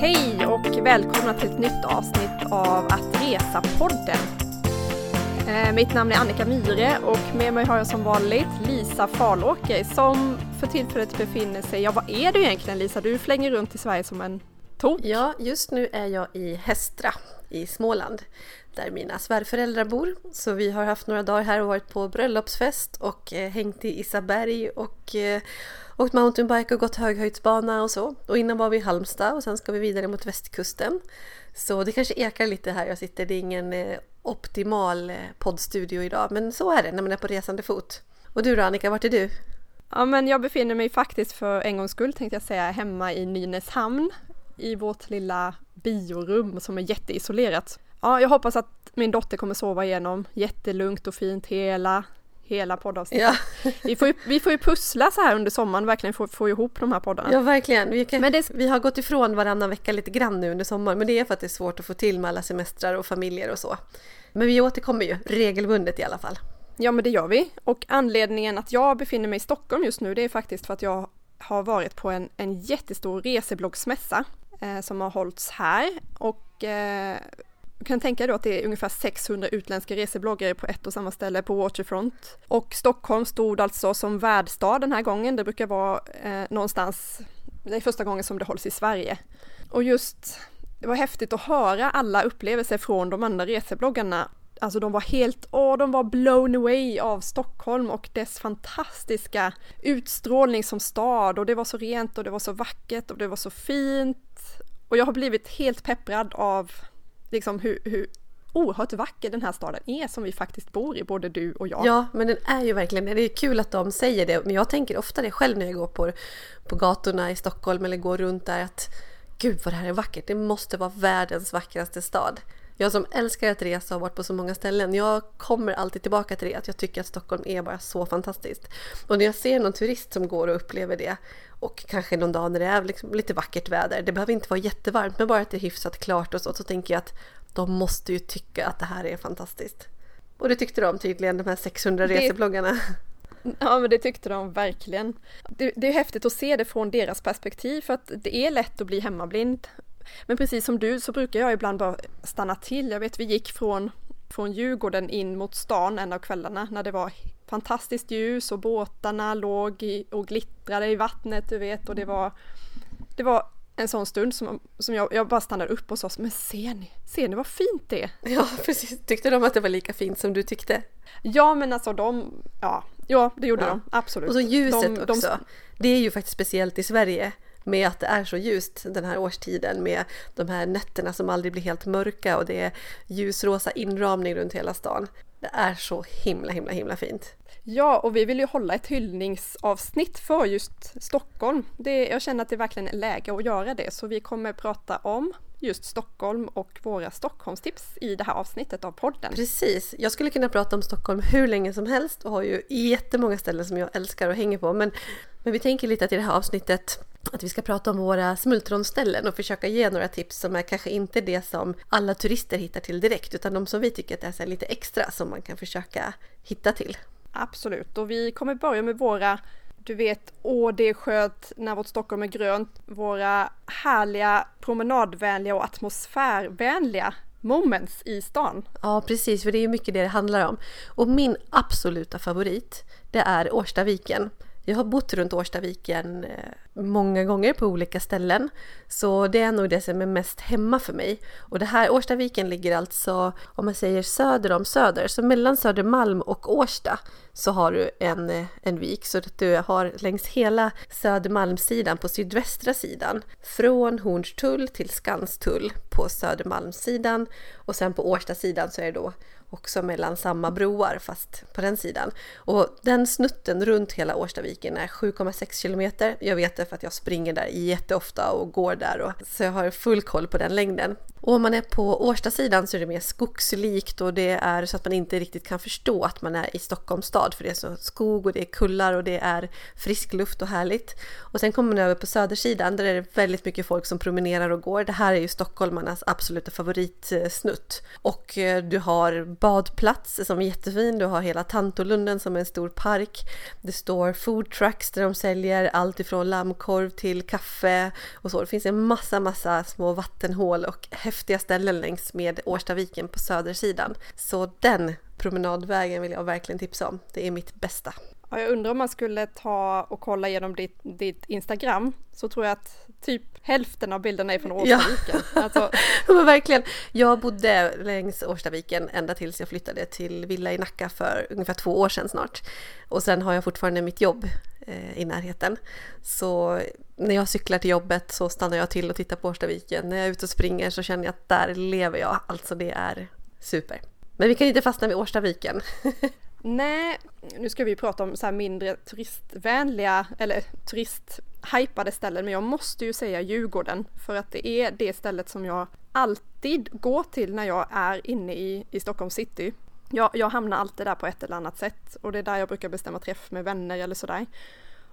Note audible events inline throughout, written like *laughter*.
Hej och välkomna till ett nytt avsnitt av Att Resa-podden. Eh, mitt namn är Annika Myre och med mig har jag som vanligt Lisa Falåker som för tillfället befinner sig, ja vad är du egentligen Lisa? Du flänger runt i Sverige som en tok. Ja, just nu är jag i Hästra i Småland där mina svärföräldrar bor. Så vi har haft några dagar här och varit på bröllopsfest och eh, hängt i Isaberg och eh, åkt mountainbike och gått höghöjdsbana och så. Och innan var vi i Halmstad och sen ska vi vidare mot västkusten. Så det kanske ekar lite här jag sitter. Det är ingen eh, optimal eh, poddstudio idag, men så är det när man är på resande fot. Och du då Annika, vart är du? Ja men jag befinner mig faktiskt för en gångs skull tänkte jag säga hemma i Nynäshamn i vårt lilla biorum som är jätteisolerat. Ja, jag hoppas att min dotter kommer sova igenom jättelugnt och fint hela, hela poddavsnittet. Ja. vi, får ju, vi får ju pussla så här under sommaren, verkligen få, få ihop de här poddarna. Ja, verkligen. Vi, kan, men det, vi har gått ifrån varannan vecka lite grann nu under sommaren, men det är för att det är svårt att få till med alla semestrar och familjer och så. Men vi återkommer ju regelbundet i alla fall. Ja, men det gör vi. Och anledningen att jag befinner mig i Stockholm just nu, det är faktiskt för att jag har varit på en, en jättestor resebloggsmässa eh, som har hållits här och eh, kan tänka dig då att det är ungefär 600 utländska resebloggare på ett och samma ställe på Waterfront. Och Stockholm stod alltså som värdstad den här gången. Det brukar vara eh, någonstans, det är första gången som det hålls i Sverige. Och just, det var häftigt att höra alla upplevelser från de andra resebloggarna. Alltså de var helt, åh, de var blown away av Stockholm och dess fantastiska utstrålning som stad och det var så rent och det var så vackert och det var så fint. Och jag har blivit helt pepprad av liksom hur, hur oerhört vacker den här staden är som vi faktiskt bor i, både du och jag. Ja, men den är ju verkligen det. är kul att de säger det, men jag tänker ofta det själv när jag går på, på gatorna i Stockholm eller går runt där att gud vad det här är vackert, det måste vara världens vackraste stad. Jag som älskar att resa och varit på så många ställen, jag kommer alltid tillbaka till det, att jag tycker att Stockholm är bara så fantastiskt. Och när jag ser någon turist som går och upplever det, och kanske någon dag när det är liksom lite vackert väder, det behöver inte vara jättevarmt, men bara att det är hyfsat klart och så, så tänker jag att de måste ju tycka att det här är fantastiskt. Och det tyckte de tydligen, de här 600 det... resebloggarna. *laughs* Ja men det tyckte de verkligen. Det, det, är häftigt att se det från deras perspektiv för att det är lätt att bli hemmablind men precis som du så brukar jag ibland bara stanna till. Jag vet vi gick från, från Djurgården in mot stan en av kvällarna när det var fantastiskt ljus och båtarna låg i, och glittrade i vattnet du vet och det var det var en sån stund som, som jag, jag bara stannade upp och sa men ser ni, ser ni vad fint det är? Ja precis, tyckte de att det var lika fint som du tyckte? Ja men alltså de, ja, ja det gjorde ja. de absolut. Och så ljuset de, också, de, det är ju faktiskt speciellt i Sverige med att det är så ljust den här årstiden med de här nätterna som aldrig blir helt mörka och det är ljusrosa inramning runt hela stan. Det är så himla himla himla fint. Ja, och vi vill ju hålla ett hyllningsavsnitt för just Stockholm. Det, jag känner att det verkligen är läge att göra det, så vi kommer prata om just Stockholm och våra Stockholmstips i det här avsnittet av podden. Precis, jag skulle kunna prata om Stockholm hur länge som helst och har ju jättemånga ställen som jag älskar och hänger på, men, men vi tänker lite att i det här avsnittet att vi ska prata om våra smultronställen och försöka ge några tips som är kanske inte det som alla turister hittar till direkt utan de som vi tycker att är lite extra som man kan försöka hitta till. Absolut, och vi kommer börja med våra du vet, åh det är skönt när vårt Stockholm är grönt, våra härliga promenadvänliga och atmosfärvänliga moments i stan. Ja precis, för det är mycket det det handlar om. Och min absoluta favorit, det är Årstaviken. Jag har bott runt Årstaviken eh, många gånger på olika ställen. Så det är nog det som är mest hemma för mig. Och det här Årstaviken ligger alltså, om man säger söder om Söder, så mellan Södermalm och Årsta så har du en, eh, en vik så att du har längs hela Södermalmssidan på sydvästra sidan från Hornstull till Skanstull på Södermalmssidan och sen på Årstasidan så är det då också mellan samma broar fast på den sidan. Och den snutten runt hela Årstaviken är 7,6 kilometer. Jag vet det för att jag springer där jätteofta och går där och så jag har full koll på den längden. Och om man är på Årstasidan så är det mer skogslikt och det är så att man inte riktigt kan förstå att man är i Stockholms stad för det är så skog och det är kullar och det är frisk luft och härligt. Och sen kommer man över på Södersidan där är det väldigt mycket folk som promenerar och går. Det här är ju stockholmarnas absoluta favoritsnutt. Och eh, du har badplats som är jättefin, du har hela Tantolunden som är en stor park. Det står food trucks där de säljer allt ifrån lammkorv till kaffe och så. Det finns en massa, massa små vattenhål och häftiga ställen längs med Årstaviken på södersidan. Så den promenadvägen vill jag verkligen tipsa om. Det är mitt bästa. Ja, jag undrar om man skulle ta och kolla igenom ditt, ditt Instagram så tror jag att typ hälften av bilderna är från Årstaviken. *laughs* Ja. Alltså. men verkligen. Jag bodde längs Årstaviken ända tills jag flyttade till villa i Nacka för ungefär två år sedan snart. Och sen har jag fortfarande mitt jobb eh, i närheten. Så när jag cyklar till jobbet så stannar jag till och tittar på Årstaviken. När jag är ute och springer så känner jag att där lever jag. Alltså det är super. Men vi kan inte fastna vid Årstaviken. *laughs* Nej, nu ska vi prata om så här mindre turistvänliga eller hypade ställen, men jag måste ju säga Djurgården för att det är det stället som jag alltid går till när jag är inne i, i Stockholm city. Jag, jag hamnar alltid där på ett eller annat sätt och det är där jag brukar bestämma träff med vänner eller sådär.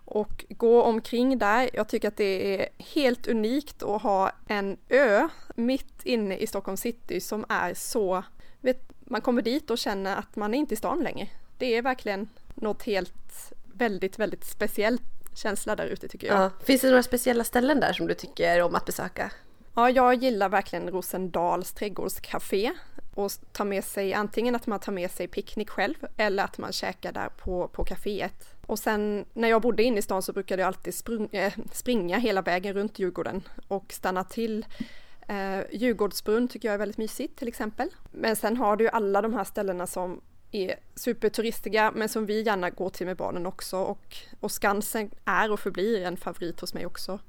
Och gå omkring där, jag tycker att det är helt unikt att ha en ö mitt inne i Stockholm city som är så vet, man kommer dit och känner att man är inte i stan längre. Det är verkligen något helt väldigt, väldigt speciellt känsla där ute tycker jag. Ja. Finns det några speciella ställen där som du tycker om att besöka? Ja, jag gillar verkligen Rosendals trädgårdscafé och ta med sig antingen att man tar med sig picknick själv eller att man käkar där på, på kaféet. Och sen när jag bodde inne i stan så brukade jag alltid sprung, äh, springa hela vägen runt Djurgården och stanna till Eh, Djurgårdsbrunn tycker jag är väldigt mysigt till exempel. Men sen har du ju alla de här ställena som är superturistiga men som vi gärna går till med barnen också och, och Skansen är och förblir en favorit hos mig också.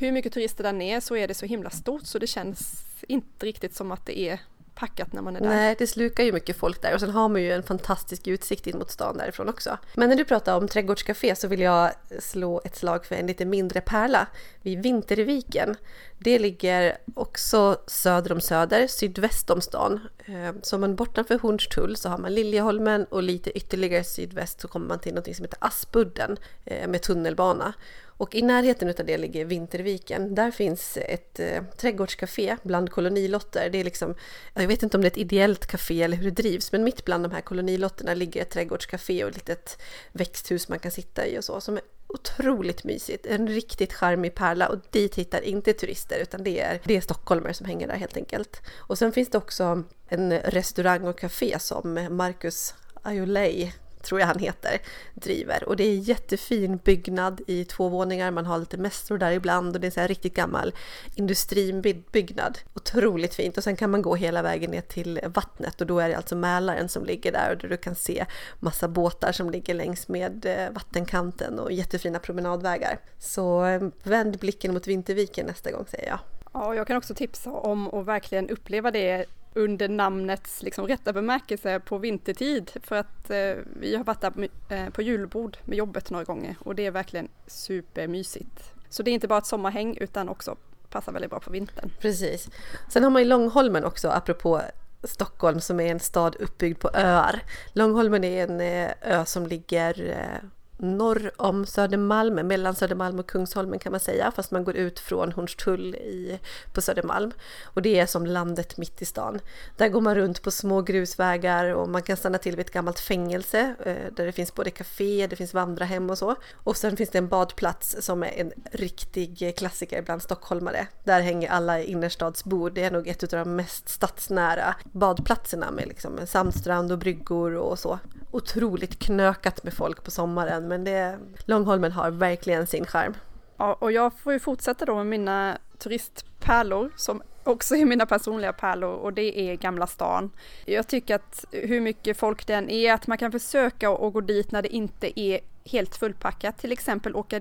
Hur mycket turister den är så är det så himla stort så det känns inte riktigt som att det är packat när man är där. Nej, det slukar ju mycket folk där och sen har man ju en fantastisk utsikt in mot stan därifrån också. Men när du pratar om trädgårdscafé så vill jag slå ett slag för en lite mindre pärla vid Vinterviken. Det ligger också söder om Söder, sydväst om stan. Ehm, så om man bortanför Hornstull så har man Liljeholmen och lite ytterligare sydväst så kommer man till något som heter Aspudden eh, med tunnelbana. Och i närheten av det ligger Vinterviken. Där finns ett eh, trädgårdscafé bland kolonilotter. Det är liksom, jag vet inte om det är ett ideellt café eller hur det drivs, men mitt bland de här kolonilotterna ligger ett trädgårdscafé och ett litet växthus man kan sitta i och så, som är otroligt mysigt. En riktigt charmig pärla och dit hittar inte turister utan det är, det är stockholmare som hänger där helt enkelt. Och sen finns det också en restaurang och café som Marcus Ayolei tror jag han heter, driver. Och det är jättefin byggnad i två våningar. Man har lite mässor där ibland och det är en riktigt gammal industribyggnad. Otroligt fint och sen kan man gå hela vägen ner till vattnet och då är det alltså Mälaren som ligger där och där du kan se massa båtar som ligger längs med eh, vattenkanten och jättefina promenadvägar. Så eh, vänd blicken mot Vinterviken nästa gång säger jag. Ja, jag kan också tipsa om att verkligen uppleva det under namnets liksom rätta bemärkelse på vintertid för att eh, vi har varit där eh, på julbord med jobbet några gånger och det är verkligen supermysigt. Så det är inte bara ett sommarhäng utan också passar väldigt bra på vintern. Precis. Sen har man ju Långholmen också apropå Stockholm som är en stad uppbyggd på öar. Långholmen är en eh, ö som ligger eh, norr om Södermalm, mellan Södermalm och Kungsholmen kan man säga, fast man går ut från Hornstull i, på Södermalm. Och det är som landet mitt i stan. Där går man runt på små grusvägar och man kan stanna till vid ett gammalt fängelse eh, där det finns både café, det finns vandrarhem och så. Och sen finns det en badplats som är en riktig klassiker bland stockholmare. Där hänger alla innerstadsbor. Det är nog ett av de mest stadsnära badplatserna med liksom sandstrand och bryggor och så. Otroligt knökat med folk på sommaren men det, Långholmen har verkligen sin charm. Ja, och jag får ju fortsätta då med mina turistpärlor som också är mina personliga pärlor och det är Gamla stan. Jag tycker att hur mycket folk den är, att man kan försöka att gå dit när det inte är helt fullpackat, till exempel åka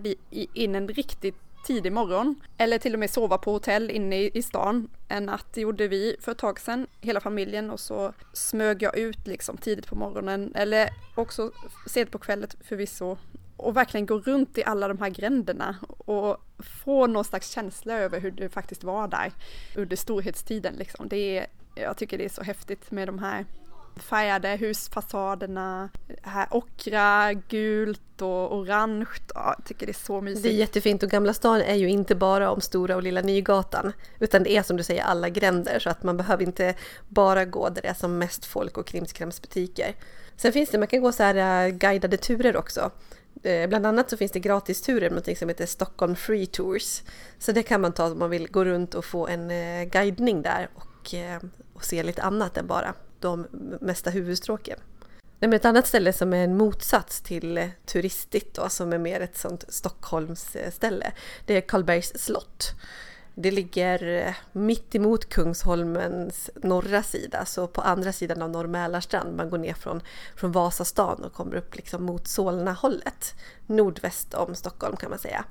in en riktigt tidig morgon eller till och med sova på hotell inne i, stan. En natt gjorde vi för ett tag sedan, hela familjen och så smög jag ut liksom tidigt på morgonen eller också sent på kvällen förvisso och verkligen gå runt i alla de här gränderna och få någon slags känsla över hur det faktiskt var där under storhetstiden. Liksom. Det är, jag tycker det är så häftigt med de här färgade husfasaderna, här ockra, gult och orange. Ja, jag tycker det är så mysigt. Det är jättefint och Gamla stan är ju inte bara om Stora och Lilla Nygatan utan det är som du säger alla gränder så att man behöver inte bara gå där det är som mest folk och krimskramsbutiker. Sen finns det, man kan gå så här eh, guidade turer också. Eh, bland annat så finns det gratisturer med något som heter Stockholm Free Tours. Så det kan man ta om man vill gå runt och få en eh, guidning där och, och se lite annat än bara de mesta huvudstråken. Nej, men ett annat ställe som är en motsats till eh, turistigt då, som är mer ett sånt Stockholmsställe, det är Karlbergs slott. Det ligger eh, mitt emot Kungsholmens norra sida, så på andra sidan av Norr Mälarstrand. Man går ner från, från Vasastan och kommer upp liksom mot Solna-hållet. Nordväst om Stockholm kan man säga.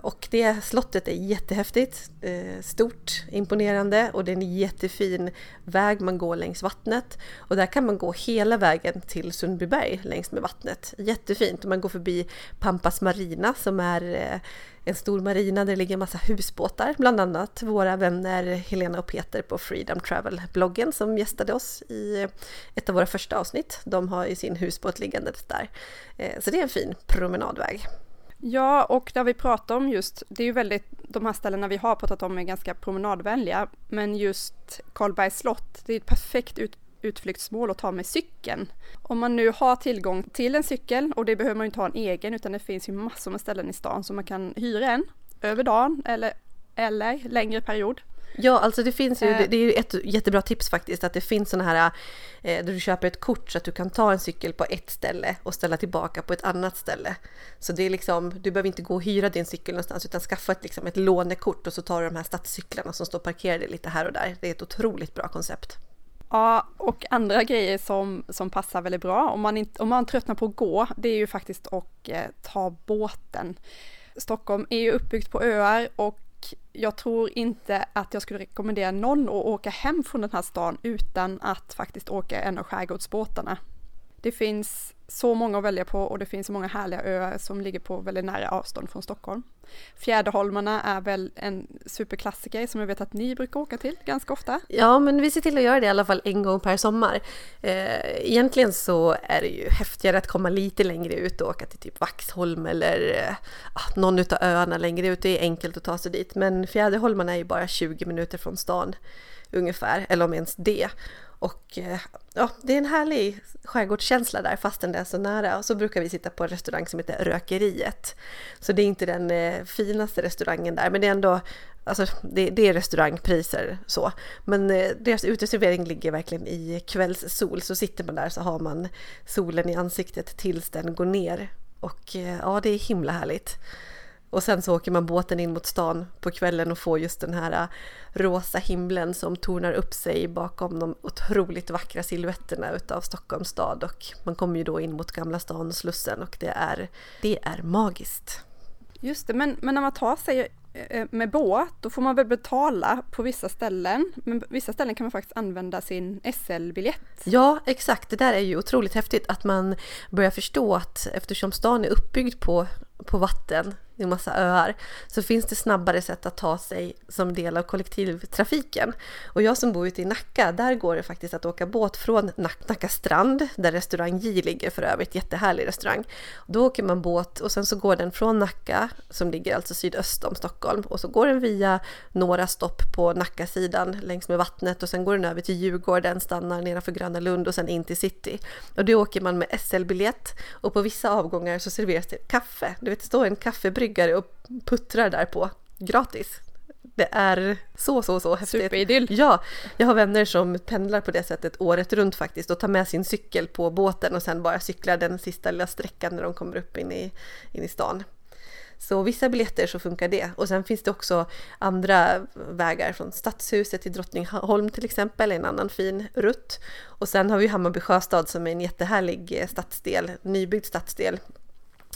Och det slottet är jättehäftigt, eh, stort, imponerande och det är en jättefin väg man går längs vattnet. Och där kan man gå hela vägen till Sundbyberg längs med vattnet. Jättefint! Och man går förbi Pampas Marina som är eh, en stor marina där det ligger en massa husbåtar, bland annat våra vänner Helena och Peter på Freedom Travel-bloggen som gästade oss i ett av våra första avsnitt. De har ju sin husbåt liggande där. Eh, så det är en fin promenadväg. Ja, och där vi pratar om just, det är ju väldigt, de här ställena vi har pratat om är ganska promenadvänliga, men just Karlbergs slott, det är ett perfekt ut, utflyktsmål att ta med cykeln. Om man nu har tillgång till en cykel, och det behöver man ju inte ha en egen, utan det finns ju massor med ställen i stan som man kan hyra en över dagen eller, eller längre period. Ja, alltså det finns ju, det är ju ett jättebra tips faktiskt, att det finns sådana här eh, där du köper ett kort så att du kan ta en cykel på ett ställe och ställa tillbaka på ett annat ställe. Så det är liksom, du behöver inte gå och hyra din cykel någonstans utan skaffa ett, liksom, ett lånekort och så tar du de här stadscyklarna som står parkerade lite här och där. Det är ett otroligt bra koncept. Ja, och andra grejer som, som passar väldigt bra om man, inte, om man tröttnar på att gå, det är ju faktiskt att eh, ta båten. Stockholm är ju uppbyggt på öar och jag tror inte att jag skulle rekommendera någon att åka hem från den här stan utan att faktiskt åka en av skärgårdsbåtarna. Det finns så många att välja på och det finns så många härliga öar som ligger på väldigt nära avstånd från Stockholm. Fjäderholmarna är väl en superklassiker som jag vet att ni brukar åka till ganska ofta. Ja, men vi ser till att göra det i alla fall en gång per sommar. Eh, egentligen så är det ju häftigare att komma lite längre ut och åka till typ Vaxholm eller eh, ah, någon av öarna längre ut. Det är enkelt att ta sig dit, men Fjäderholmarna är ju bara 20 minuter från stan ungefär, eller om ens det. Och eh, ja, det är en härlig skärgårdskänsla där fastän det är så nära. Och så brukar vi sitta på en restaurang som heter Rökeriet. Så det är inte den eh, finaste restaurangen där, men det är ändå Alltså det, det är restaurangpriser så. Men eh, deras uteservering ligger verkligen i kvällssol. Så sitter man där så har man solen i ansiktet tills den går ner. Och eh, ja, det är himla härligt. Och sen så åker man båten in mot stan på kvällen och får just den här äh, rosa himlen som tornar upp sig bakom de otroligt vackra silhuetterna utav Stockholms stad och man kommer ju då in mot Gamla stan och Slussen och det är, det är magiskt. Just det, men, men när man tar sig eh, med båt, då får man väl betala på vissa ställen. Men vissa ställen kan man faktiskt använda sin SL-biljett. Ja, exakt. Det där är ju otroligt häftigt att man börjar förstå att eftersom stan är uppbyggd på, på vatten i är massa öar, så finns det snabbare sätt att ta sig som del av kollektivtrafiken. Och jag som bor ute i Nacka, där går det faktiskt att åka båt från Nacka strand, där restaurang J ligger för övrigt, jättehärlig restaurang. Då åker man båt och sen så går den från Nacka, som ligger alltså sydöst om Stockholm, och så går den via några stopp på Nackasidan längs med vattnet och sen går den över till Djurgården, stannar nedanför Gröna Lund och sen in till city. Och då åker man med SL-biljett och på vissa avgångar så serveras det kaffe. Du vet, det står en kaffebrygga bryggare och puttrar där på gratis. Det är så, så, så häftigt. Superidyll! Ja, jag har vänner som pendlar på det sättet året runt faktiskt och tar med sin cykel på båten och sen bara cyklar den sista lilla sträckan när de kommer upp in i, in i stan. Så vissa biljetter så funkar det. Och sen finns det också andra vägar från Stadshuset till Drottningholm till exempel, en annan fin rutt. Och sen har vi Hammarby sjöstad som är en jättehärlig stadsdel, nybyggd stadsdel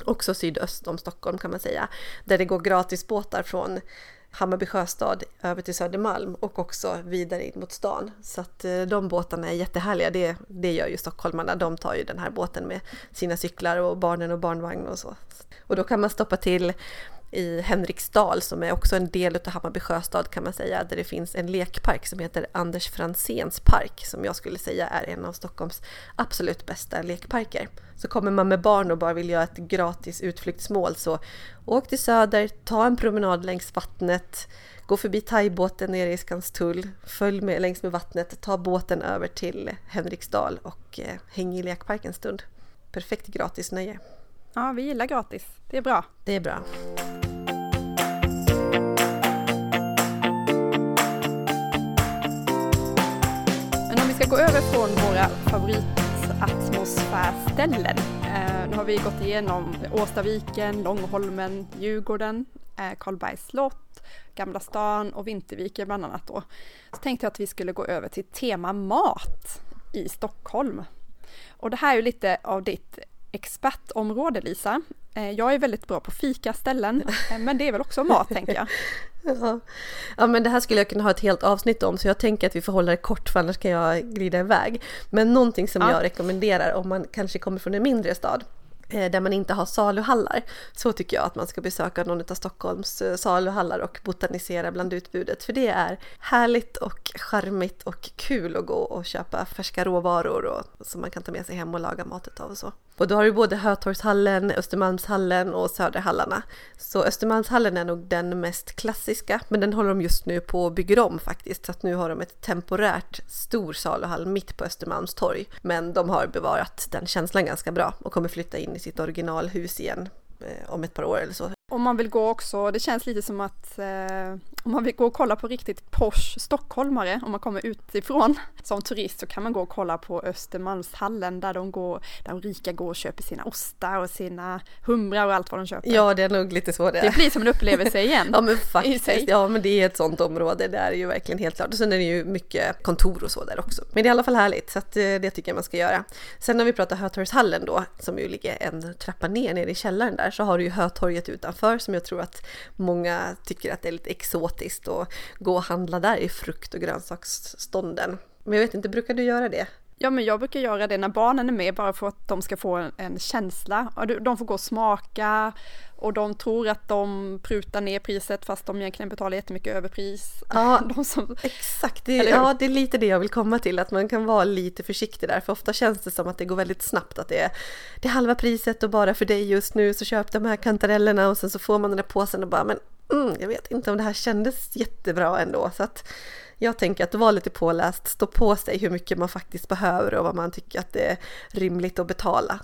också sydöst om Stockholm kan man säga, där det går gratisbåtar från Hammarby sjöstad över till Södermalm och också vidare in mot stan. Så att eh, de båtarna är jättehärliga. Det, det gör ju stockholmarna. De tar ju den här båten med sina cyklar och barnen och barnvagn och så. Och då kan man stoppa till i Henriksdal som är också en del av Hammarby sjöstad kan man säga, där det finns en lekpark som heter Anders Franzéns park som jag skulle säga är en av Stockholms absolut bästa lekparker. Så kommer man med barn och bara vill göra ett gratis utflyktsmål så åk till Söder, ta en promenad längs vattnet, gå förbi thaibåten nere i Skanstull, följ med längs med vattnet, ta båten över till Henriksdal och eh, häng i lekparken en stund. Perfekt gratis nöje. Ja, vi gillar gratis. Det är bra. Det är bra. Ska gå över från våra favoritatmosfärställen. Eh, nu har vi gått igenom Årstaviken, Långholmen, Djurgården, eh, Karlbergs slott, Gamla stan och Vinterviken bland annat då. Så tänkte jag att vi skulle gå över till tema mat i Stockholm. Och det här är ju lite av ditt expertområde Lisa. Eh, jag är väldigt bra på fikaställen, *laughs* eh, men det är väl också mat tänker jag. Ja. ja, men det här skulle jag kunna ha ett helt avsnitt om så jag tänker att vi får hålla det kort för annars kan jag glida iväg. Men någonting som ja. jag rekommenderar om man kanske kommer från en mindre stad Eh, där man inte har saluhallar. Så tycker jag att man ska besöka någon av Stockholms eh, saluhallar och botanisera bland utbudet. För det är härligt och charmigt och kul att gå och köpa färska råvaror och, som man kan ta med sig hem och laga matet av och så. Och då har du både Hötorgshallen, Östermalmshallen och Söderhallarna. Så Östermalmshallen är nog den mest klassiska, men den håller de just nu på att bygga om faktiskt. Så att nu har de ett temporärt stor saluhall mitt på Östermalmstorg. Men de har bevarat den känslan ganska bra och kommer flytta in i sitt originalhus igen eh, om ett par år eller så om man vill gå också, det känns lite som att eh, om man vill gå och kolla på riktigt posh stockholmare, om man kommer utifrån *laughs* som turist så kan man gå och kolla på Östermalmshallen där de går, där de rika går och köper sina ostar och sina humrar och allt vad de köper. Ja, det är nog lite så det är. Det blir som en upplevelse igen. *laughs* ja, men faktiskt. Ja, men det är ett sånt område, det är ju verkligen helt klart. Och sen är det ju mycket kontor och så där också. Men det är i alla fall härligt, så att eh, det tycker jag man ska göra. Sen när vi pratar Hötorgshallen då, som ju ligger en trappa ner nere i källaren där, så har du ju Hötorget utanför för som jag tror att många tycker att det är lite exotiskt att gå och handla där i frukt och grönsaksstånden. Men jag vet inte, brukar du göra det? Ja, men jag brukar göra det när barnen är med bara för att de ska få en, känsla. De får gå och smaka och de tror att de prutar ner priset fast de egentligen betalar jättemycket överpris. Ja, *laughs* de som, exakt. Det, ja, det är lite det jag vill komma till, att man kan vara lite försiktig där. För ofta känns det som att det går väldigt snabbt, att det är, det är halva priset och bara för dig just nu så köp de här kantarellerna och sen så får man den där påsen och bara men mm, jag vet inte om det här kändes jättebra ändå. Så att jag tänker att vara lite påläst, stå på sig hur mycket man faktiskt behöver och vad man tycker att det är rimligt att betala.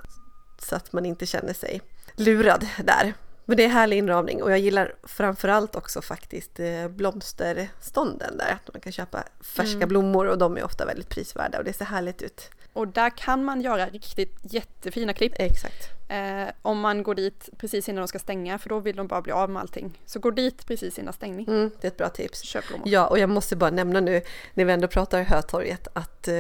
Så att man inte känner sig lurad där. Men det är härlig inramning och jag gillar framförallt också faktiskt eh, blomsterstånden där. Att man kan köpa färska mm. blommor och de är ofta väldigt prisvärda och det ser härligt ut. Och där kan man göra riktigt jättefina klipp. Exakt. Eh, om man går dit precis innan de ska stänga för då vill de bara bli av med allting. Så gå dit precis innan stängning. Mm, det är ett bra tips. Köp blommor. Ja, och jag måste bara nämna nu när vi ändå pratar Hötorget att eh,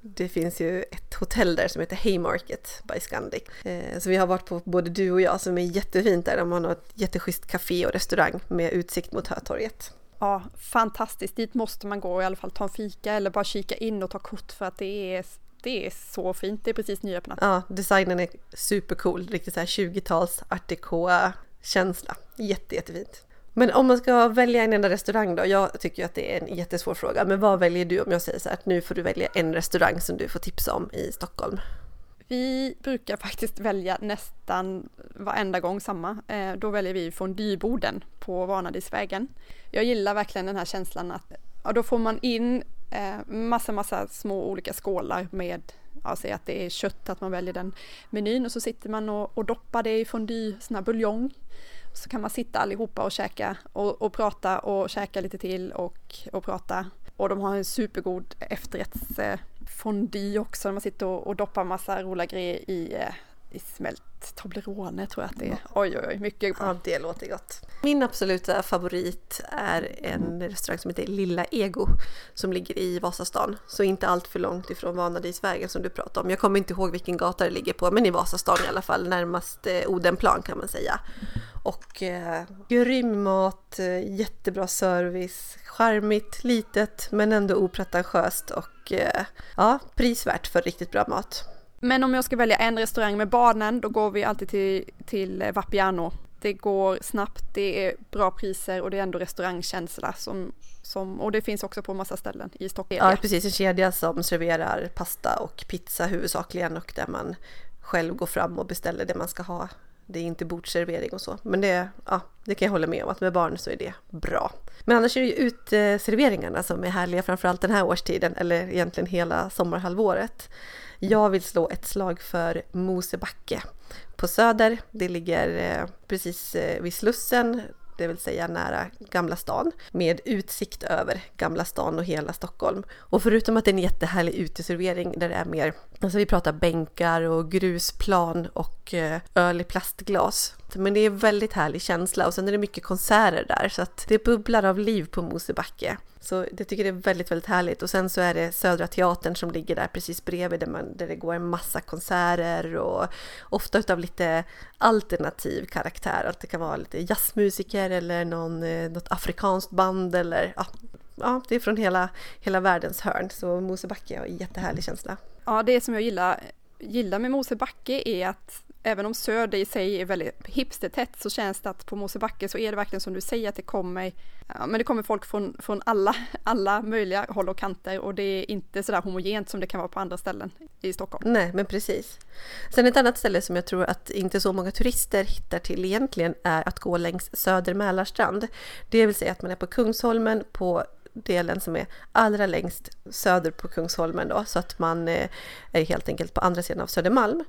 det finns ju ett hotell där som heter Haymarket by Scandic. Eh, så vi har varit på både du och jag som är jättefint där. De har ett jätteschysst café och restaurang med utsikt mot Hötorget. Ja, fantastiskt. Dit måste man gå och i alla fall ta en fika eller bara kika in och ta kort för att det är det är så fint, det är precis nyöppnat. Ja, designen är supercool, riktigt så här 20-tals art känsla Jätte, jättefint. Men om man ska välja en enda restaurang då? Jag tycker att det är en jättesvår fråga. Men vad väljer du om jag säger så här att nu får du välja en restaurang som du får tipsa om i Stockholm? Vi brukar faktiskt välja nästan varenda gång samma. Eh, då väljer vi fondyboden på Vanadisvägen. Jag gillar verkligen den här känslan att ja, då får man in eh, massa, massa små olika skålar med, ja, säg att det är kött, att man väljer den menyn och så sitter man och, och doppar det i fondue, sån här buljong. Så kan man sitta allihopa och käka och, och prata och käka lite till och, och prata. Och de har en supergod efterrättsfondue eh, också, man sitter och, och doppar massa roliga grejer i, eh, i smält Toblerone tror jag att det är. Oj, oj, oj, mycket bra. Ja, det låter gott. Min absoluta favorit är en restaurang som heter Lilla Ego som ligger i Vasastan. Så inte allt för långt ifrån Vanadisvägen som du pratade om. Jag kommer inte ihåg vilken gata det ligger på, men i Vasastan i alla fall, närmast eh, Odenplan kan man säga. Och eh, grym mat, eh, jättebra service, charmigt, litet men ändå opretentiöst och eh, ja, prisvärt för riktigt bra mat. Men om jag ska välja en restaurang med barnen, då går vi alltid till, till eh, Vapiano. Det går snabbt, det är bra priser och det är ändå restaurangkänsla som, som och det finns också på massa ställen i Stockholm. Ja, precis, en kedja som serverar pasta och pizza huvudsakligen och där man själv går fram och beställer det man ska ha. Det är inte bordsservering och så, men det, ja, det kan jag hålla med om att med barn så är det bra. Men annars är det ju uteserveringarna som är härliga, framförallt den här årstiden eller egentligen hela sommarhalvåret. Jag vill slå ett slag för Mosebacke på Söder. Det ligger eh, precis eh, vid Slussen, det vill säga nära Gamla stan, med utsikt över Gamla stan och hela Stockholm. Och förutom att det är en jättehärlig uteservering där det är mer, alltså vi pratar bänkar och grusplan och eh, öl i plastglas. Men det är väldigt härlig känsla och sen är det mycket konserter där så att det bubblar av liv på Mosebacke. Så det tycker det är väldigt, väldigt härligt. Och sen så är det Södra Teatern som ligger där precis bredvid där, man, där det går en massa konserter och ofta utav lite alternativ karaktär. Att det kan vara lite jazzmusiker eller någon, eh, något afrikanskt band eller ja, ja, det är från hela, hela världens hörn. Så Mosebacke har en jättehärlig känsla. Ja, det som jag gillar, gillar med Mosebacke är att även om Söder i sig är väldigt hipstertätt så känns det att på Mosebacke så är det verkligen som du säger att det kommer, ja, men det kommer folk från, från alla, *laughs* alla möjliga håll och kanter och det är inte sådär homogent som det kan vara på andra ställen i Stockholm. Nej, men precis. Sen ett annat ställe som jag tror att inte så många turister hittar till egentligen är att gå längs Söder Mälarstrand. Det vill säga att man är på Kungsholmen på delen som är allra längst söder på Kungsholmen då, så att man eh, är helt enkelt på andra sidan av Södermalm.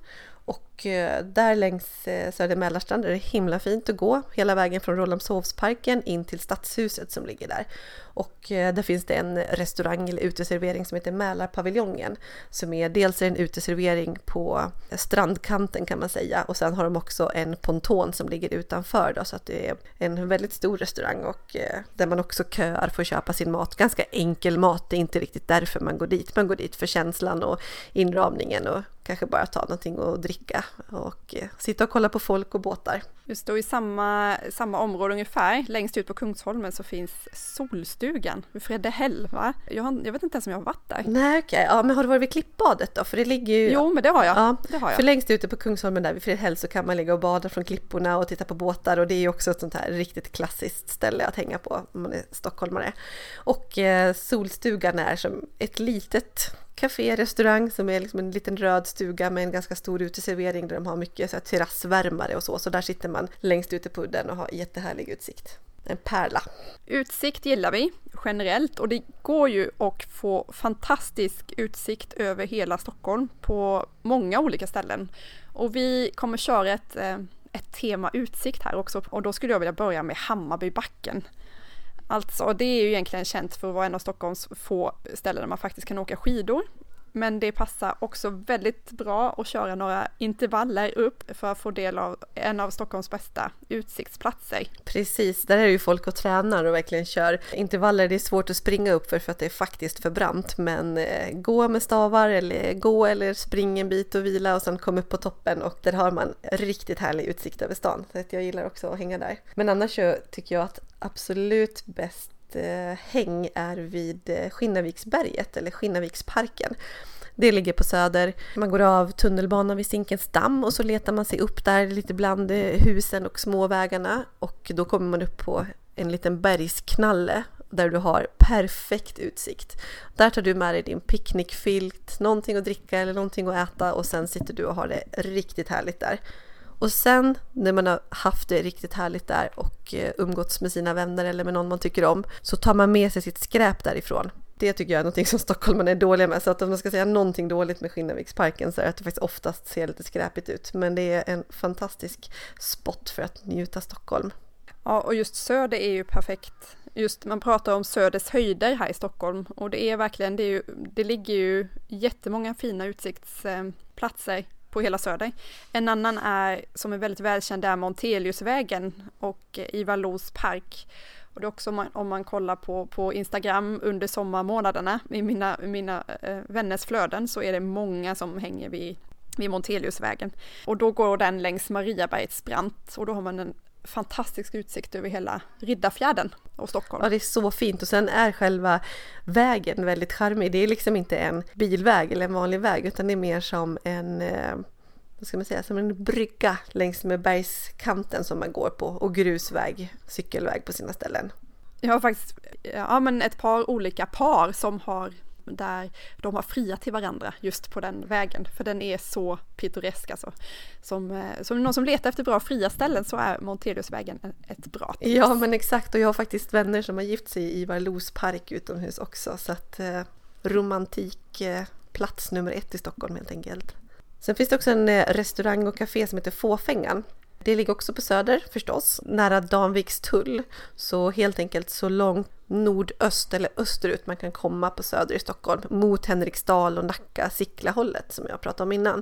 Och eh, där längs eh, Söder Mälarstrand är det himla fint att gå hela vägen från Rålambshovsparken in till Stadshuset som ligger där. Och eh, där finns det en restaurang eller uteservering som heter Mälarpaviljongen som är dels en uteservering på strandkanten kan man säga och sen har de också en ponton som ligger utanför då, så att det är en väldigt stor restaurang och där man också köar för att köpa sin mat. Ganska enkel mat, det är inte riktigt därför man går dit. Man går dit för känslan och inramningen och kanske bara ta någonting och dricka och eh, sitta och kolla på folk och båtar. Just då i samma, samma område ungefär, längst ut på Kungsholmen så finns Solstugan vid Fredehäll va? Jag, har, jag vet inte ens om jag har varit där. Nej okej, okay. ja men har du varit vid Klippbadet då? För det ligger ju... Jo men det har jag. Ja, det har jag. För längst ute på Kungsholmen där vid Fredehäll så kan man ligga och bada från klipporna och titta på båtar och det är ju också ett sånt här riktigt klassiskt ställe att hänga på om man är stockholmare. Och eh, Solstugan är som ett litet café, restaurang som är liksom en liten röd stuga med en ganska stor uteservering där de har mycket så här, terrassvärmare och så. Så där sitter man längst ute på udden och har jättehärlig utsikt. En pärla. Utsikt gillar vi generellt och det går ju att få fantastisk utsikt över hela Stockholm på många olika ställen. Och vi kommer köra ett, eh, ett tema utsikt här också och då skulle jag vilja börja med Hammarbybacken. Alltså, det är ju egentligen känt för att vara en av Stockholms få ställen där man faktiskt kan åka skidor. Men det passar också väldigt bra att köra några intervaller upp för att få del av en av Stockholms bästa utsiktsplatser. Precis, där är det ju folk och tränar och verkligen kör intervaller. Det är svårt att springa upp för, för att det är faktiskt för brant, men eh, gå med stavar eller gå eller spring en bit och vila och sen kom upp på toppen och där har man riktigt härlig utsikt över stan. Så att jag gillar också att hänga där. Men annars så tycker jag att absolut bäst eh, häng är vid Skinnaviksberget Skinnarviksberget eller Skinnarviksparken. Det ligger på Söder. Man går av tunnelbanan vid Zinkens damm och så letar man sig upp där lite bland eh, husen och småvägarna och då kommer man upp på en liten bergsknalle där du har perfekt utsikt. Där tar du med dig din picknickfilt, någonting att dricka eller någonting att äta och sen sitter du och har det riktigt härligt där. Och sen när man har haft det riktigt härligt där och eh, umgåtts med sina vänner eller med någon man tycker om så tar man med sig sitt skräp därifrån. Det tycker jag är någonting *laughs* som stockholmarna är dåliga med. Så att om man ska säga någonting dåligt med Skinnarviksparken så är det att det faktiskt oftast ser lite skräpigt ut. Men det är en fantastisk spot för att njuta Stockholm. Ja, och just Söder är ju perfekt. Just man pratar om Söders höjder här i Stockholm och det är verkligen, det, är ju, det ligger ju jättemånga fina utsiktsplatser på hela Söder. En annan är, som är väldigt välkänd, är Monteliusvägen och Ivar Los park. Och det är också om man, om man kollar på, på Instagram under sommarmånaderna, i mina, mina eh, vänners flöden, så är det många som hänger vid, vid Monteliusvägen. Och då går den längs Mariabergets brant och då har man en fantastisk utsikt över hela Riddarfjärden och Stockholm. Ja, det är så fint och sen är själva vägen väldigt charmig. Det är liksom inte en bilväg eller en vanlig väg utan det är mer som en eh, vad ska man säga, som en brygga längs med bergskanten som man går på och grusväg, cykelväg på sina ställen. Jag har faktiskt ja, men ett par olika par som har där de har friat till varandra just på den vägen, för den är så pittoresk alltså. Som, eh, som någon som letar efter bra fria ställen så är Monteliusvägen ett bra tips. Ja men exakt och jag har faktiskt vänner som har gift sig i Ivar Los park utomhus också så att eh, romantik eh, plats nummer ett i Stockholm helt enkelt. Sen finns det också en eh, restaurang och café som heter Fåfängan. Det ligger också på Söder förstås, nära Danviks tull. Så helt enkelt så långt nordöst eller österut man kan komma på Söder i Stockholm mot Henriksdal och Nacka, Sickla-hållet som jag pratade om innan.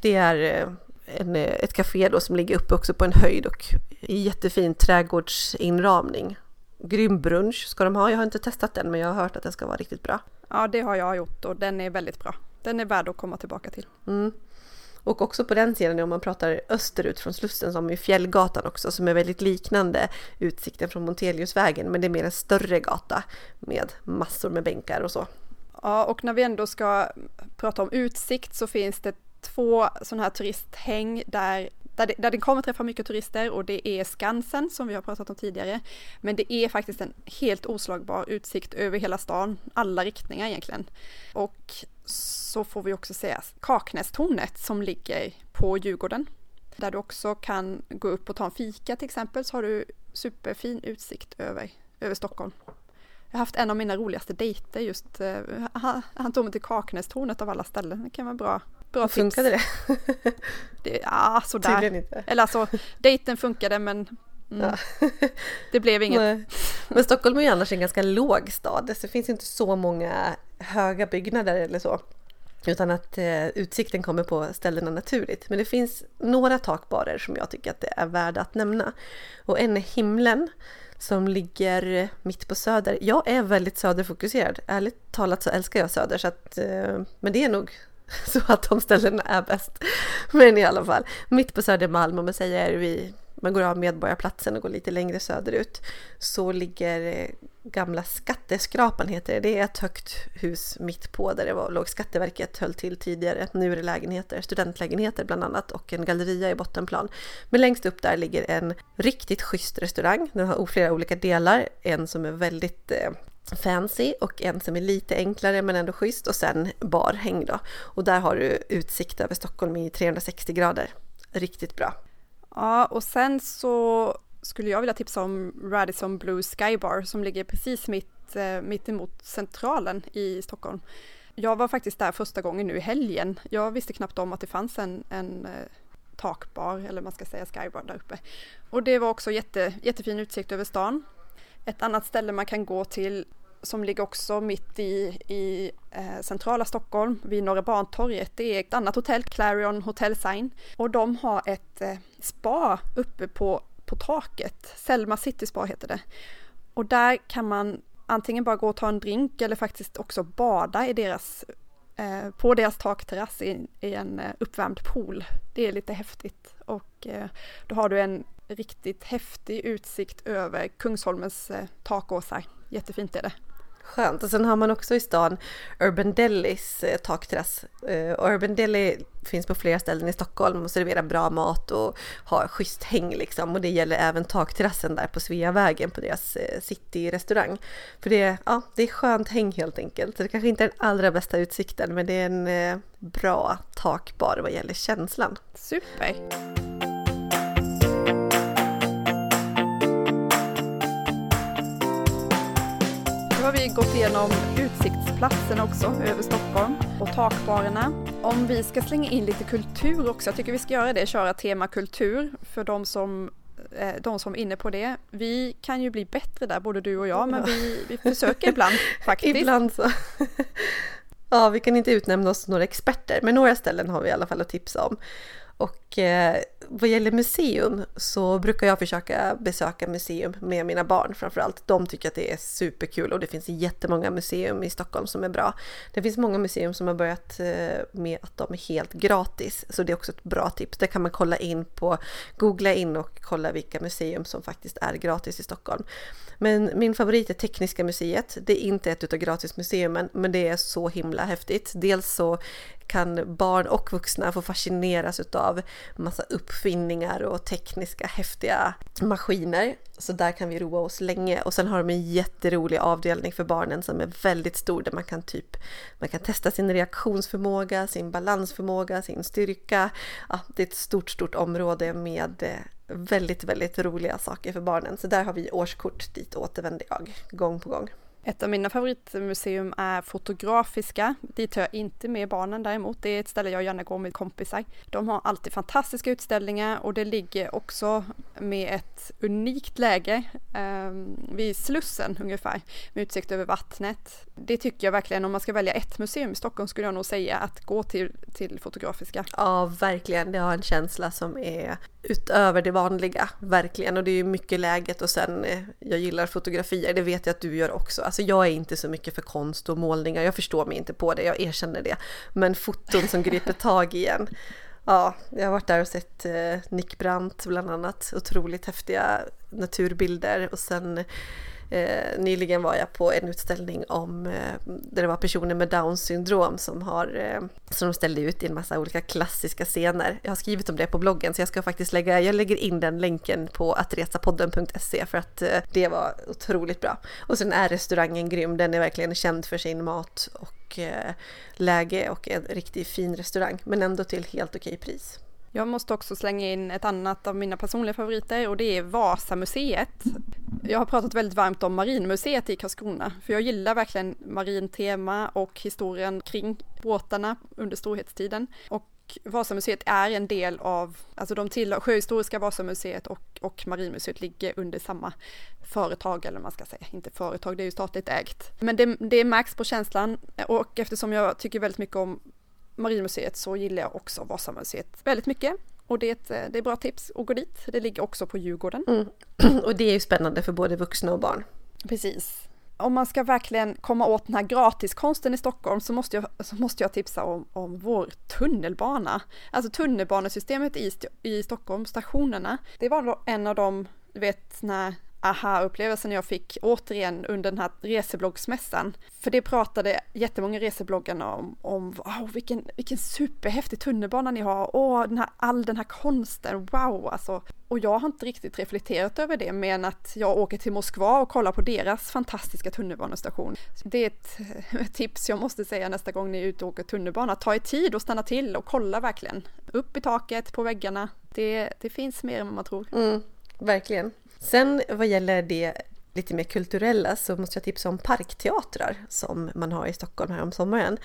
Det är eh, en, eh, ett café då som ligger uppe också på en höjd och i jättefin trädgårdsinramning. Grym brunch ska de ha. Jag har inte testat den men jag har hört att den ska vara riktigt bra. Ja, det har jag gjort och den är väldigt bra. Den är värd att komma tillbaka till. Mm. Och också på den sidan om man pratar österut från Slussen som är Fjällgatan också som är väldigt liknande utsikten från Monteliusvägen men det är mer en större gata med massor med bänkar och så. Ja och när vi ändå ska prata om utsikt så finns det två sådana här turisthäng där där det, där det kommer träffa mycket turister och det är Skansen som vi har pratat om tidigare. Men det är faktiskt en helt oslagbar utsikt över hela stan, alla riktningar egentligen. Och så får vi också säga Kaknästornet som ligger på Djurgården. Där du också kan gå upp och ta en fika till exempel så har du superfin utsikt över, över Stockholm. Jag har haft en av mina roligaste dejter just, eh, han, han, tog mig till Kaknästornet av alla ställen. Det kan vara bra, bra tips. Funkade det? *laughs* det ja, sådär. Tydligen inte. Eller alltså, dejten funkade men Mm. Ja. det blev inget. Nej. Men Stockholm är ju annars en ganska låg stad. Så det finns inte så många höga byggnader eller så. Utan att eh, utsikten kommer på ställena naturligt. Men det finns några takbarer som jag tycker att det är värda att nämna. Och en är Himlen som ligger mitt på Söder. Jag är väldigt söderfokuserad. Ärligt talat så älskar jag Söder. Så att, eh, men det är nog *laughs* så att de ställena är bäst. Men i alla fall, mitt på Södermalm om man säger vi man går av Medborgarplatsen och går lite längre söderut så ligger eh, gamla Skatteskrapan heter det. Det är ett högt hus mitt på där det var, låg Skatteverket höll till tidigare. Nu är det lägenheter, studentlägenheter bland annat och en galleria i bottenplan. Men längst upp där ligger en riktigt schysst restaurang. Den har flera olika delar. En som är väldigt eh, fancy och en som är lite enklare men ändå schysst och sen barhäng då. Och där har du utsikt över Stockholm i 360 grader. Riktigt bra. Ja, och sen så skulle jag vilja tipsa om Radisson Blue Skybar som ligger precis mitt, eh, mitt emot Centralen i Stockholm. Jag var faktiskt där första gången nu i helgen. Jag visste knappt om att det fanns en, en eh, takbar, eller man ska säga skybar där uppe. Och det var också jätte, jättefin utsikt över stan. Ett annat ställe man kan gå till som ligger också mitt i, i eh, centrala Stockholm vid Norra Bantorget. Det är ett annat hotell, Clarion Hotel Sign. Och de har ett eh, spa uppe på, på taket. Selma City Spa heter det. Och där kan man antingen bara gå och ta en drink eller faktiskt också bada i deras, eh, på deras takterrass i, i en eh, uppvärmd pool. Det är lite häftigt och eh, då har du en riktigt häftig utsikt över Kungsholmens eh, takåsar. Jättefint är det. Skönt. Och sen har man också i stan Urban Delis eh, takterrass. Eh, och Urban Deli finns på flera ställen i Stockholm och serverar bra mat och har schysst häng liksom. Och det gäller även takterrassen där på Sveavägen på deras eh, cityrestaurang. För det, ja, det är skönt häng helt enkelt. Så det kanske inte är den allra bästa utsikten men det är en eh, bra takbar vad gäller känslan. Super! Har vi gått igenom utsiktsplatsen också över Stockholm och takbarerna. Om vi ska slänga in lite kultur också, jag tycker vi ska göra det, köra tema kultur för de som eh, de som är inne på det. Vi kan ju bli bättre där, både du och jag, men vi, vi försöker ibland *laughs* faktiskt. Ibland så. *laughs* Ja, vi kan inte utnämna oss några experter, men några ställen har vi i alla fall att tipsa om. Och eh, vad gäller museum så brukar jag försöka besöka museum med mina barn framförallt. De tycker att det är superkul och det finns jättemånga museum i Stockholm som är bra. Det finns många museum som har börjat eh, med att de är helt gratis, så det är också ett bra tips. Det kan man kolla in på, googla in och kolla vilka museum som faktiskt är gratis i Stockholm. Men min favorit är Tekniska museet. Det är inte ett utav gratismuseerna, men det är så himla häftigt. Dels så kan barn och vuxna få fascineras utav massa uppfinningar och tekniska häftiga maskiner. Så där kan vi roa oss länge och sen har de en jätterolig avdelning för barnen som är väldigt stor där man kan typ man kan testa sin reaktionsförmåga, sin balansförmåga, sin styrka. Ja, det är ett stort, stort område med eh, väldigt, väldigt roliga saker för barnen. Så där har vi årskort, dit återvänder jag gång på gång. Ett av mina favoritmuseum är Fotografiska. Dit tar jag inte med barnen däremot. Det är ett ställe jag gärna går med kompisar. De har alltid fantastiska utställningar och det ligger också med ett unikt läge eh, vid Slussen ungefär med utsikt över vattnet. Det tycker jag verkligen om man ska välja ett museum i Stockholm skulle jag nog säga att gå till, till Fotografiska. Ja, verkligen. Det har en känsla som är utöver det vanliga, verkligen. Och det är ju mycket läget och sen, eh, jag gillar fotografier, det vet jag att du gör också. Alltså jag är inte så mycket för konst och målningar, jag förstår mig inte på det, jag erkänner det. Men foton som griper *laughs* tag i en. Ja, jag har varit där och sett eh, Nick Brandt bland annat, otroligt häftiga naturbilder och sen Eh, nyligen var jag på en utställning om eh, där det var personer med Downs syndrom som har eh, som de ställde ut i en massa olika klassiska scener. Jag har skrivit om det på bloggen så jag ska faktiskt lägga, jag lägger in den länken på attresapodden.se för att eh, det var otroligt bra. Och sen är restaurangen grym, den är verkligen känd för sin mat och eh, läge och en riktigt fin restaurang men ändå till helt okej pris. Jag måste också slänga in ett annat av mina personliga favoriter och det är Vasamuseet. Jag har pratat väldigt varmt om Marinmuseet i Karlskrona, för jag gillar verkligen marintema och historien kring båtarna under storhetstiden. Och Vasamuseet är en del av, alltså de tillhör, Sjöhistoriska Vasamuseet och, och Marinmuseet ligger under samma företag, eller man ska säga, inte företag, det är ju statligt ägt. Men det, det märks på känslan och eftersom jag tycker väldigt mycket om Marinmuseet så gillar jag också Vasamuseet väldigt mycket. Och det är, ett, det är bra tips att gå dit. Det ligger också på Djurgården. Mm. *clears throat* Och det är ju spännande för både vuxna och barn. Precis. Om man ska verkligen komma åt den här gratiskonsten i Stockholm så måste jag, så måste jag tipsa om, om vår tunnelbana. Alltså tunnelbanesystemet i, i Stockholm, stationerna. Det var en av de, du vet när aha-upplevelsen jag fick återigen under den här resebloggsmässan. För det pratade jättemånga resebloggarna om, om wow, vilken, vilken superhäftig tunnelbana ni har, åh, den här, all den här konsten, wow alltså. Och jag har inte riktigt reflekterat över det, men att jag åker till Moskva och kollar på deras fantastiska tunnelbanestation. Det är ett, ett *laughs* tips jag måste säga nästa gång ni är ute och åker tunnelbana, ta er tid och stanna till och kolla verkligen. Upp i taket, på väggarna, det, det finns mer än vad man tror. Mm, verkligen. Sen vad gäller det lite mer kulturella så måste jag tipsa om parkteatrar som man har i Stockholm här om sommaren.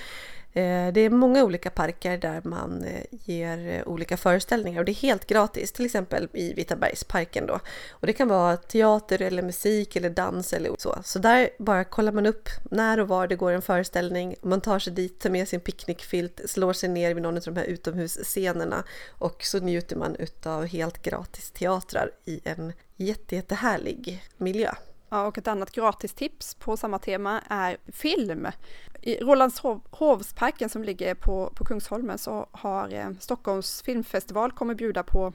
Eh, det är många olika parker där man eh, ger eh, olika föreställningar och det är helt gratis, till exempel i Vitabergsparken då. Och det kan vara teater eller musik eller dans eller så. Så där bara kollar man upp när och var det går en föreställning. Man tar sig dit, tar med sin picknickfilt, slår sig ner vid någon av de här utomhusscenerna och så njuter man utav helt gratis teatrar i en jätte, jättehärlig miljö. Och ett annat gratistips på samma tema är film. I Rålambshovsparken som ligger på, på Kungsholmen så har eh, Stockholms filmfestival kommer bjuda på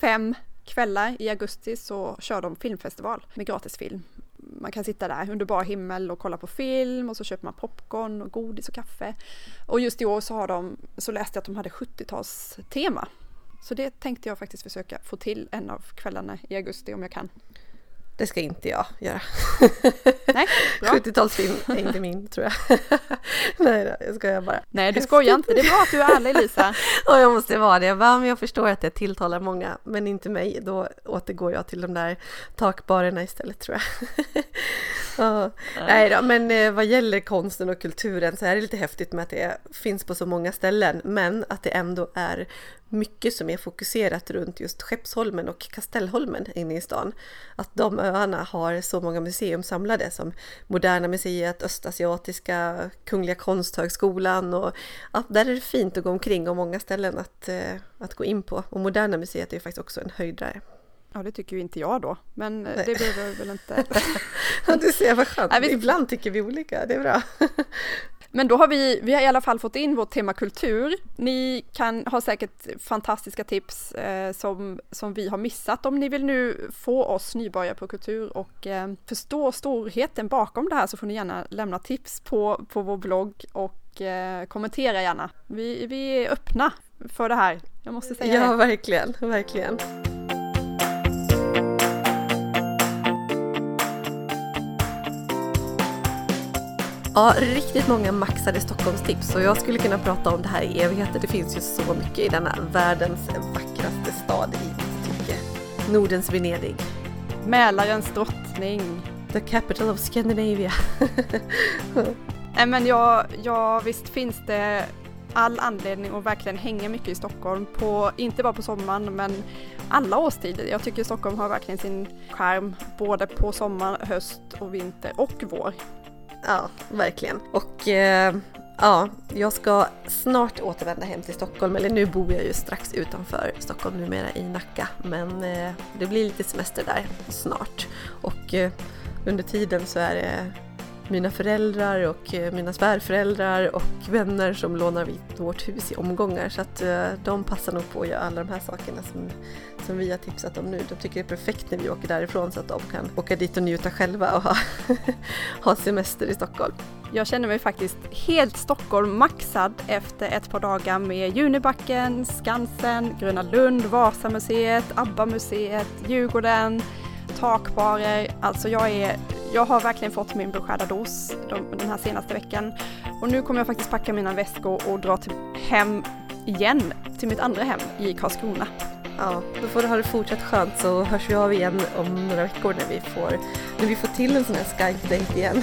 fem kvällar i augusti så kör de filmfestival med gratisfilm. Man kan sitta där under bar himmel och kolla på film och så köper man popcorn och godis och kaffe. Och just i år så har de, så läste jag att de hade 70-talstema. Så det tänkte jag faktiskt försöka få till en av kvällarna i augusti om jag kan. Det ska inte jag göra. Nej, *laughs* 70-talsfilm är inte min tror jag. *laughs* Nej då, jag skojar bara. Nej, du skojar inte. Det är bra att du är ärlig Lisa. *laughs* Och jag måste vara det. Men jag förstår att det tilltalar många, men inte mig. Då återgår jag till de där takbarerna istället tror jag. Ja, nej då, men eh, vad gäller konsten och kulturen så är det lite häftigt med att det finns på så många ställen men att det ändå är mycket som är fokuserat runt just Skeppsholmen och Kastellholmen inne i stan. Att de öarna har så många museum samlade som Moderna Museet, Östasiatiska, Kungliga Konsthögskolan och att där är det fint att gå omkring och många ställen att, eh, att gå in på. Och Moderna Museet är ju faktiskt också en höjdare. Ja, det tycker ju inte jag då, men Nej. det behöver väl inte... *laughs* du ser, vad skönt. Nej, vi... Ibland tycker vi olika, det är bra. *laughs* Men då har vi, vi har i alla fall fått in vårt tema kultur. Ni kan ha säkert fantastiska tips eh, som, som vi har missat. Om ni vill nu få oss nybörjare på kultur och eh, förstå storheten bakom det här så får ni gärna lämna tips på, på vår blogg och eh, kommentera gärna. Vi, vi är öppna för det här, jag måste säga Ja, det. verkligen, verkligen. Ja, riktigt många maxade Stockholmstips och jag skulle kunna prata om det här i evigheter. Det finns ju så mycket i denna världens vackraste stad i mitt tycke. Nordens Venedig. Mälarens drottning. The capital of Scandinavia. *laughs* Nej men ja, ja, visst finns det all anledning att verkligen hänga mycket i Stockholm, på, inte bara på sommaren men alla årstider. Jag tycker Stockholm har verkligen sin skärm både på sommar, höst och vinter och vår. Ja, verkligen. Och eh, ja, jag ska snart återvända hem till Stockholm, eller nu bor jag ju strax utanför Stockholm numera i Nacka, men eh, det blir lite semester där snart. Och eh, under tiden så är det mina föräldrar och eh, mina svärföräldrar och vänner som lånar vårt hus i omgångar så att eh, de passar nog på att göra alla de här sakerna som, som vi har tipsat om nu. De tycker det är perfekt när vi åker därifrån så att de kan åka dit och njuta själva och ha, *laughs* ha semester i Stockholm. Jag känner mig faktiskt helt Stockholm maxad efter ett par dagar med Junibacken, Skansen, Gröna Lund, Vasamuseet, ABBA-museet, Djurgården, takbarer. Alltså jag är jag har verkligen fått min beskärda dos den här senaste veckan. Och nu kommer jag faktiskt packa mina väskor och dra till hem igen, till mitt andra hem i Karlskrona. Ja, då får du ha det fortsatt skönt så hörs vi av igen om några veckor när vi får, när vi får till en sån här Skype-date igen.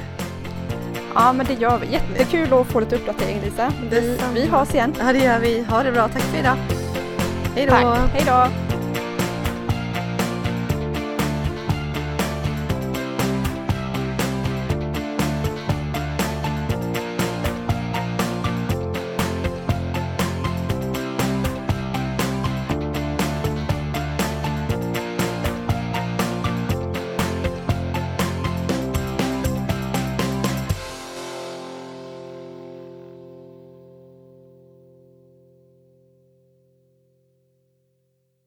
*laughs* ja, men det gör vi. Jättekul att få lite uppdatering Lisa. Vi, vi hörs igen. Ja, det gör vi. Ha det bra. Tack för idag. Hej då. Hej då.